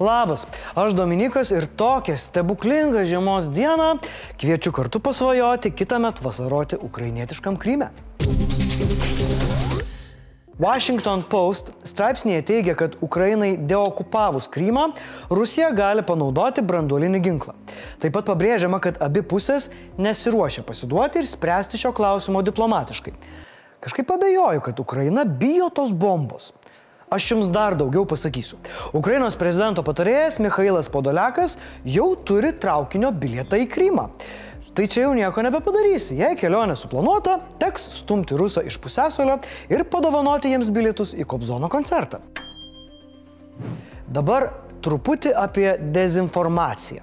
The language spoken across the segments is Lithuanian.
Labas, aš Dominikas ir tokią stebuklingą žiemos dieną kviečiu kartu pasvajoti kitą metą vasaroti ukrainietiškam Kryme. Washington Post straipsnėje teigia, kad Ukrainai deokupavus Krymą, Rusija gali panaudoti branduolinį ginklą. Taip pat pabrėžiama, kad abi pusės nesiruošia pasiduoti ir spręsti šio klausimo diplomatiškai. Kažkaip abejoju, kad Ukraina bijo tos bombos. Aš jums dar daugiau pasakysiu. Ukrainos prezidento patarėjas Mikhailas Podoliakas jau turi traukinio bilietą į Krymą. Tai čia jau nieko nebepadarysi. Jei kelionė suplanuota, teks stumti rusą iš pusėsolio ir padovanoti jiems bilietus į Kobzono koncertą. Dabar truputį apie dezinformaciją.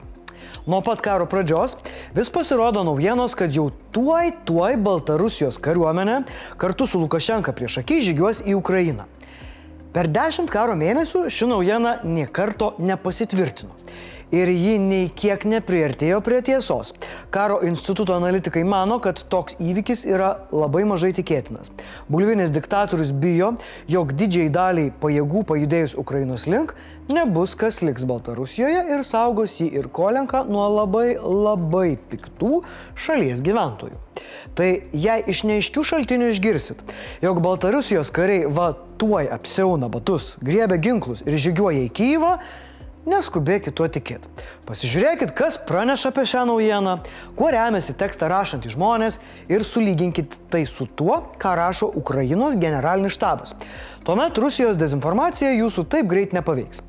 Nuo pat karo pradžios vis pasirodo naujienos, kad jau tuoj, tuoj Baltarusijos kariuomenė kartu su Lukašenka prieš akį žygiuos į Ukrainą. Per dešimt karo mėnesių ši naujiena niekarto nepasitvirtino. Ir ji nei kiek nepriartėjo prie tiesos. Karo instituto analitikai mano, kad toks įvykis yra labai mažai tikėtinas. Bulvinis diktatorius bijo, jog didžiai daliai pajėgų pajudėjus Ukrainos link nebus kas liks Baltarusijoje ir saugos jį ir Kolenką nuo labai labai piktų šalies gyventojų. Tai jei iš neiškių šaltinių išgirsit, jog Baltarusijos kariai va tuoj apsiauna batus, griebia ginklus ir žygiuoja į Kyivą, neskubėkit tuo tikėti. Pasižiūrėkit, kas praneša apie šią naujieną, kuo remiasi tekstą rašantys žmonės ir sulyginkit tai su tuo, ką rašo Ukrainos generalinis štabas. Tuomet Rusijos dezinformacija jūsų taip greit nepaveiks.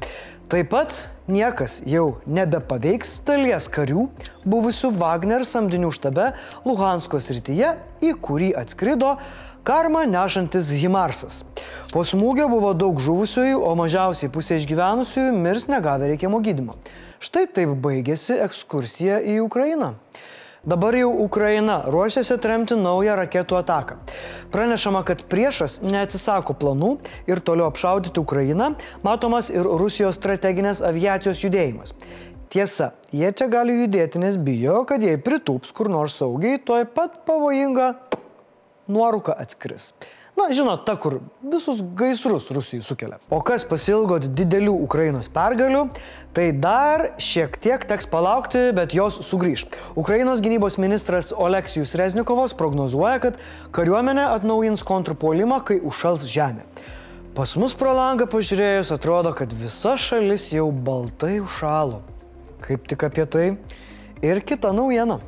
Taip pat niekas jau nebepaveiks dalies karių buvusių Wagner samdinių štabe Luhansko srityje, į kurį atskrido karmą nešantis Himarsas. Po smūgio buvo daug žuvusiųjų, o mažiausiai pusė išgyvenusiųjų mirs negavę reikiamo gydimo. Štai taip baigėsi ekskursija į Ukrainą. Dabar jau Ukraina ruošiasi atremti naują raketų ataką. Pranešama, kad priešas neatsisako planų ir toliau apšaudyti Ukrainą, matomas ir Rusijos strateginės aviacijos judėjimas. Tiesa, jie čia gali judėti, nes bijo, kad jei pritūps kur nors saugiai, tuoj pat pavojinga nuorūka atskris. Na, žinot, ta, kur visus gaisrus Rusijai sukelia. O kas pasilgot didelių Ukrainos pergalių, tai dar šiek tiek teks palaukti, bet jos sugrįž. Ukrainos gynybos ministras Oleksijus Reznikovas prognozuoja, kad kariuomenė atnaujins kontrpuolimą, kai užšals žemė. Pas mus pro langą pažiūrėjus atrodo, kad visa šalis jau baltai užšalo. Kaip tik apie tai ir kita naujiena.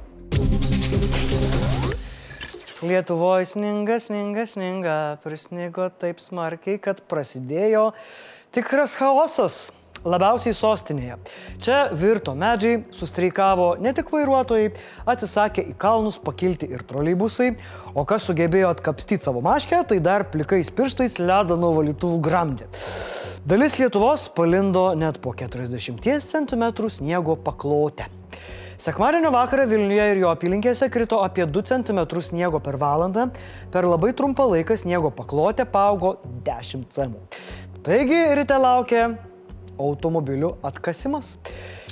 Lietuvoje sninga, sninga, sninga, prisnigo taip smarkiai, kad prasidėjo tikras chaosas. Labiausiai sostinėje. Čia virto medžiai, sustreikavo ne tik vairuotojai, atsisakė į kalnus pakilti ir troleibusai, o kas sugebėjo atkapstyti savo maškę, tai dar plikais pirštais ledą nuo valytuvų gramdė. Dalis Lietuvos palindo net po 40 cm sniego paklotę. Sekmadienio vakarą Vilniuje ir jo apylinkėse krito apie 2 cm sniego per valandą, per labai trumpą laiką sniego paklotė paaugo 10 cm. Taigi ryte laukia automobilių atkasimas.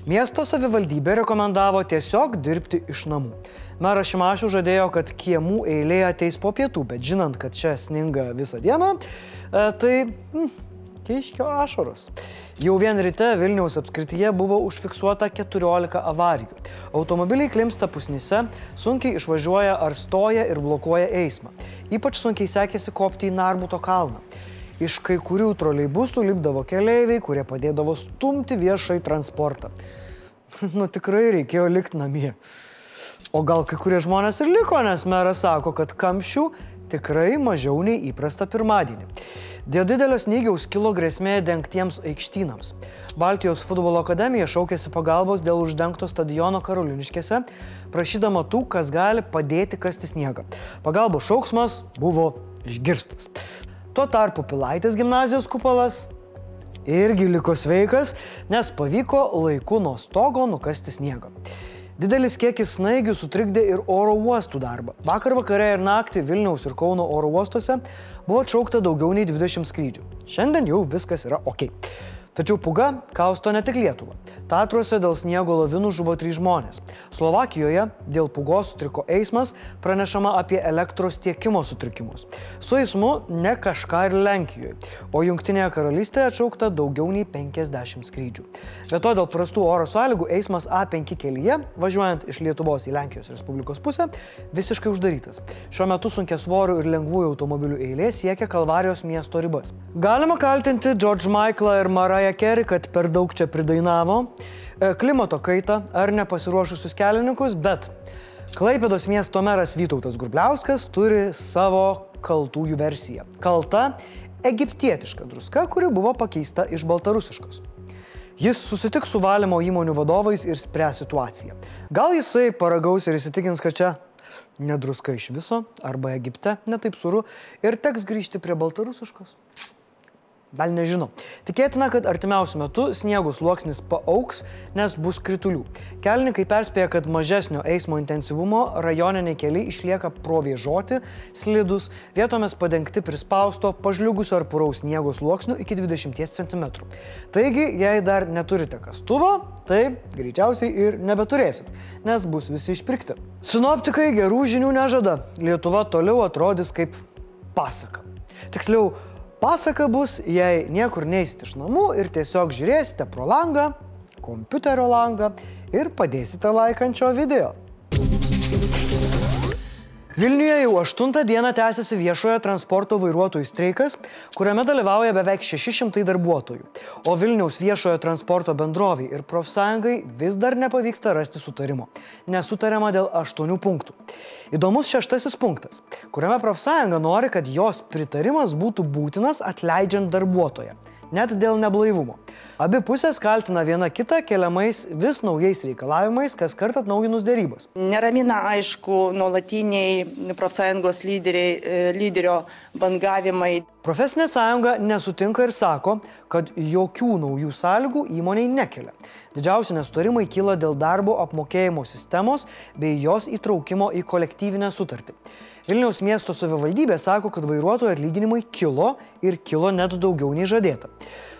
Miesto savivaldybė rekomendavo tiesiog dirbti iš namų. Meras Šimašių žadėjo, kad kiemų eilė ateis po pietų, bet žinant, kad čia sninga visą dieną, e, tai... Hmm, Keiškio ašaros. Jau vien ryte Vilniaus apskrityje buvo užfiksuota 14 avarijų. Automobiliai klimsta pusnyse, sunkiai išvažiuoja ar stoja ir blokuoja eismą. Ypač sunkiai sekėsi kopti į Narbuto kalną. Iš kai kurių troleibusų lipdavo keleiviai, kurie padėdavo stumti viešai transportą. nu tikrai reikėjo likti namie. O gal kai kurie žmonės ir liko, nes meras sako, kad kamščių tikrai mažiau nei įprasta pirmadienį. Dėl didelio snygiaus kilo grėsmė dengtiems aikštynams. Baltijos futbolo akademija šaukėsi pagalbos dėl uždengto stadiono Karoliniškėse, prašydama tų, kas gali padėti kasti sniegą. Pagalbos šauksmas buvo išgirstas. Tuo tarpu Pilaitės gimnazijos kupolas irgi liko sveikas, nes pavyko laiku nuo stogo nukasti sniegą. Didelis kiekis snaigių sutrikdė ir oro uostų darbą. Vakar vakare ir naktį Vilniaus ir Kauno oro uostuose buvo atšaukta daugiau nei 20 skrydžių. Šiandien jau viskas yra ok. Tačiau puga kausto ne tik Lietuvą. Tatruose dėl sniego lavinų žuvo trys žmonės. Slovakijoje dėl pugos sutriko eismas, pranešama apie elektros tiekimo sutrikimus. Su eismu ne kažką ir Lenkijoje, o Junktinėje karalystėje atšaukta daugiau nei 50 skrydžių. Be to dėl prastų oro sąlygų eismas A5 kelyje, važiuojant iš Lietuvos į Lenkijos Respublikos pusę, visiškai uždarytas. Šiuo metu sunkia svorių ir lengvųjų automobilių eilė siekia Kalvarijos miesto ribas. Galima kaltinti George Michaelą ir Mariah Carey, kad per daug čia pridainavo, E, klimato kaitą ar nepasiruošusius kelininkus, bet Klaipėdos miesto meras Vytautas Grubliauskas turi savo kaltųjų versiją. Kalta egiptietiška druska, kuri buvo pakeista iš baltarusiškos. Jis susitiks su valymo įmonių vadovais ir spręs situaciją. Gal jisai paragaus ir įsitikins, kad čia nedruska iš viso, arba Egipte netaip suru ir teks grįžti prie baltarusiškos. Gal nežinau. Tikėtina, kad artimiausiu metu sniego sluoksnis paauks, nes bus kritulių. Kelininkai perspėja, kad mažesnio eismo intensyvumo rajoniniai keliai išlieka provėžoti, slidus, vietomis padengti prispausto, pažliugusio ar puraus sniego sluoksnių iki 20 cm. Taigi, jei dar neturite kastuvo, tai greičiausiai ir nebeturėsit, nes bus visi išpirkti. Sinoptikai gerų žinių nežada. Lietuva toliau atrodys kaip pasaka. Tiksliau, Pasaka bus, jei niekur neisit iš namų ir tiesiog žiūrėsite pro langą, kompiuterio langą ir padėsite laikančio video. Vilniuje jau aštuntą dieną tęsiasi viešojo transporto vairuotojų streikas, kuriame dalyvauja beveik 600 darbuotojų. O Vilniaus viešojo transporto bendroviai ir profsąjungai vis dar nepavyksta rasti sutarimo. Nesutariama dėl aštuonių punktų. Įdomus šeštasis punktas, kuriame profsąjunga nori, kad jos pritarimas būtų būtinas atleidžiant darbuotoją net dėl neblaivumo. Abi pusės kaltina viena kitą keliamais vis naujais reikalavimais, kas kart atnaujinus dėrybas. Neramina, aišku, nuolatiniai profsąjungos lyderiai, e, lyderio bangavimai. Profesinė sąjunga nesutinka ir sako, kad jokių naujų sąlygų įmoniai nekelia. Didžiausi nesutarimai kyla dėl darbo apmokėjimo sistemos bei jos įtraukimo į kolektyvinę sutartį. Vilniaus miesto savivaldybė sako, kad vairuotojų atlyginimai kilo ir kilo net daugiau nei žadėta.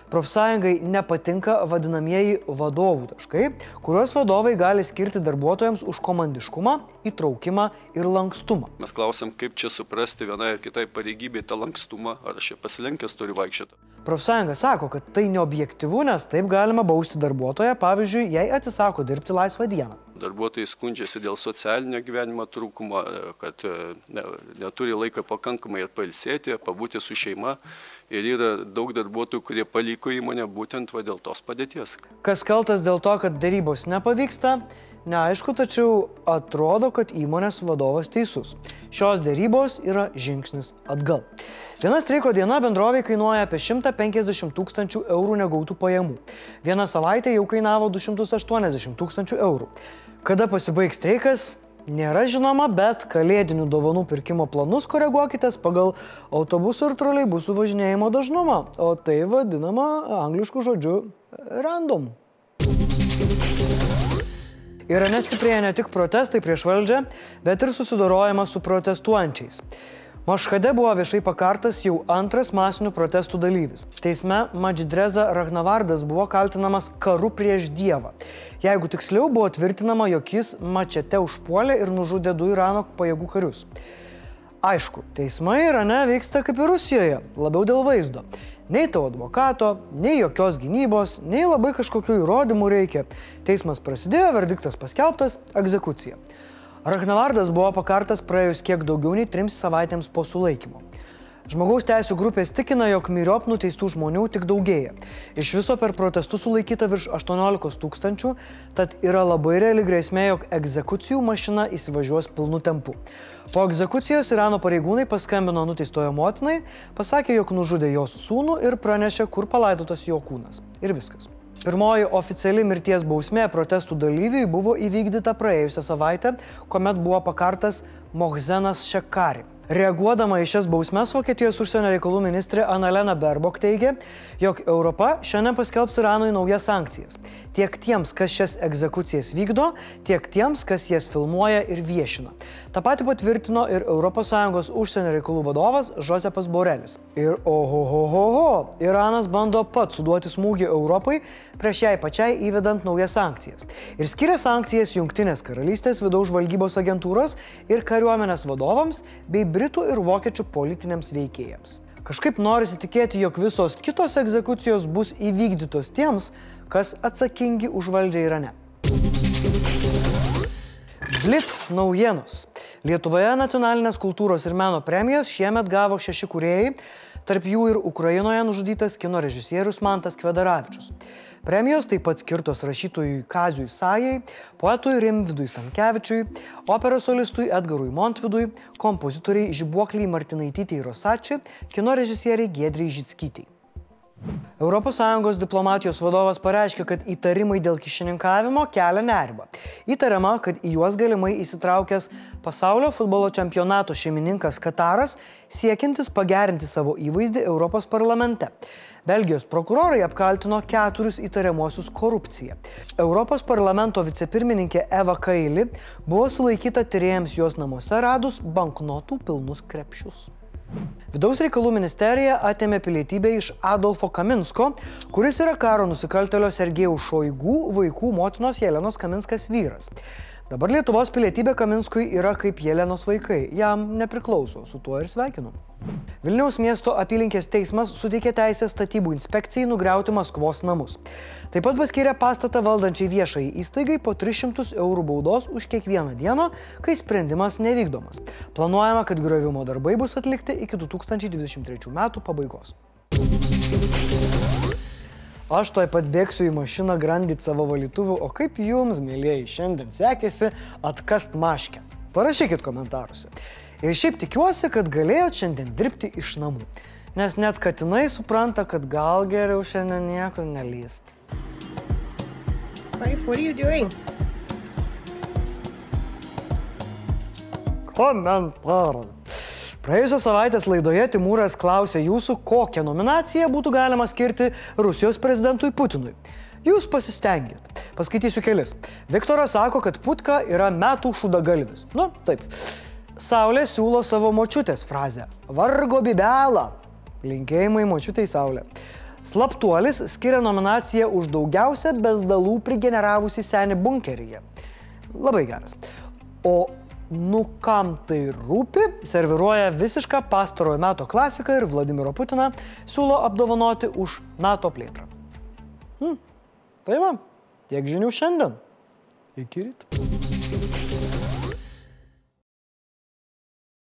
Profsąjungai nepatinka vadinamieji vadovų taškai, kuriuos vadovai gali skirti darbuotojams už komandiškumą, įtraukimą ir lankstumą. Mes klausim, kaip čia suprasti vienai ar kitai pareigybei tą lankstumą, ar aš čia pasilenkęs turiu vaikščioti. Profsąjunga sako, kad tai neobjektivu, nes taip galima bausti darbuotoją, pavyzdžiui, jei atsisako dirbti laisvą dieną. Darbuotojai skundžiasi dėl socialinio gyvenimo trūkumo, kad ne, neturi laiko pakankamai ir pailsėti, pabūti su šeima ir yra daug darbuotojų, kurie paliko įmonę būtent va dėl tos padėties. Kas kaltas dėl to, kad darybos nepavyksta, neaišku, tačiau atrodo, kad įmonės vadovas teisus. Šios darybos yra žingsnis atgal. Viena streiko diena bendroviai kainuoja apie 150 tūkstančių eurų negautų pajamų. Viena savaitė jau kainavo 280 tūkstančių eurų. Kada pasibaigs streikas, Nėra žinoma, bet kalėdinių dovanų pirkimo planus koreguokite pagal autobusų ir troleibusų važinėjimo dažnumą, o tai vadinama angliškų žodžiu random. Irane stiprėja ne tik protestai prieš valdžią, bet ir susidorojama su protestuojančiais. Maškade buvo viešai pakartas jau antras masinių protestų dalyvis. Teisme Madžidreza Ragnavardas buvo kaltinamas karu prieš Dievą. Jeigu tiksliau, buvo tvirtinama, jog jis mačete užpuolė ir nužudė du Irano pajėgų karius. Aišku, teismai Irane vyksta kaip ir Rusijoje, labiau dėl vaizdo. Nei tavo advokato, nei jokios gynybos, nei labai kažkokių įrodymų reikia. Teismas prasidėjo, verdiktas paskelbtas, egzekucija. Ragnavardas buvo pakartas praėjus kiek daugiau nei trims savaitėms po sulaikymo. Žmogaus teisų grupės tikina, jog myriop nuteistų žmonių tik daugėja. Iš viso per protestus sulaikyta virš 18 tūkstančių, tad yra labai reali grėsmė, jog egzekucijų mašina įsivažiuos pilnu tempu. Po egzekucijos Irano pareigūnai paskambino nuteistojo motinai, pasakė, jog nužudė jos sūnų ir pranešė, kur palaidotas jo kūnas. Ir viskas. Pirmoji oficiali mirties bausmė protestų dalyviui buvo įvykdyta praėjusią savaitę, kuomet buvo pakartas Mohzenas Šekari. Reaguodama į šias bausmes, Vokietijos užsienio reikalų ministrė Annalena Berbok teigia, jog Europa šiandien paskelbs Iranui naujas sankcijas. Tiek tiems, kas šias egzekucijas vykdo, tiek tiems, kas jas filmuoja ir viešina. Ta pati patvirtino ir ES užsienio reikalų vadovas Josepas Borelis. Ir ohohohoho, Iranas bando pats suduoti smūgį Europai prieš jai pačiai įvedant naujas sankcijas. Ir skiria sankcijas Junktinės karalystės vidaus žvalgybos agentūros ir kariuomenės vadovams bei Britų ir Vokiečių politiniams veikėjams. Kažkaip norisi tikėti, jog visos kitos egzekucijos bus įvykdytos tiems, kas atsakingi už valdžią Irane. Blitz naujienos. Lietuvoje nacionalinės kultūros ir meno premijas šiemet gavo šeši kuriejai, tarp jų ir Ukrainoje nužudytas kino režisierius Mantas Kvedaravičius. Premijos taip pat skirtos rašytojui Kazijui Sajai, poetui Rimvidui Stankievičiui, operos solistui Edgarui Montvidui, kompozitoriai Žibuokliai Martinaitytei Rosačiai, kino režisieriai Gedriai Žitskytei. ES diplomatijos vadovas pareiškė, kad įtarimai dėl kišininkavimo kelia nerimą. Įtariama, kad į juos galimai įsitraukęs pasaulio futbolo čempionato šeimininkas Kataras, siekintis pagerinti savo įvaizdį Europos parlamente. Belgijos prokurorai apkaltino keturis įtariamuosius korupciją. Europos parlamento vicepirmininkė Eva Kaili buvo sulaikyta tyrėjams jos namuose radus banknotų pilnus krepšius. Vidaus reikalų ministerija atėmė pilietybę iš Adolfo Kaminsko, kuris yra karo nusikaltelio Sergejaus Šoigų vaikų motinos Jelenos Kaminskas vyras. Dabar Lietuvos pilietybė Kaminskui yra kaip Jelenos vaikai, jam nepriklauso, su tuo ir sveikinu. Vilniaus miesto apylinkės teismas suteikė teisę statybų inspekcijai nugriauti Maskvos namus. Taip pat paskyrė pastatą valdančiai viešai įstaigai po 300 eurų baudos už kiekvieną dieną, kai sprendimas nevykdomas. Planuojama, kad griovimo darbai bus atlikti iki 2023 metų pabaigos. Aš toj pat bėgsiu į mašiną grandyti savo valytuvų, o kaip jums, mėlyjeji, šiandien sekėsi atkast maškę? Parašykit komentaruose. Ir šiaip tikiuosi, kad galėjot šiandien dirbti iš namų. Nes net katinai supranta, kad gal geriau šiandien niekur nelyst. What are you doing? Komentarai. Praėjusios savaitės laidoje Timūras klausė jūsų, kokią nominaciją būtų galima skirti Rusijos prezidentui Putinui. Jūs pasistengėt. Paskaitysiu kelis. Viktoras sako, kad Putka yra metų šudagalinis. Nu, taip. Saulė siūlo savo močiutės frazę. Vargo bibelą. Linkėjimai močiutei Saulė. Slaptuolis skiria nominaciją už daugiausia bezdalų prigeneravusi senį bunkeryje. Labai geras. O nu kam tai rūpi, serviruoja visišką pastarojo meto klasiką ir Vladimiro Putiną siūlo apdovanoti už NATO plėtrą. Hmm. Tai va, tiek žinių šiandien. Iki ryto.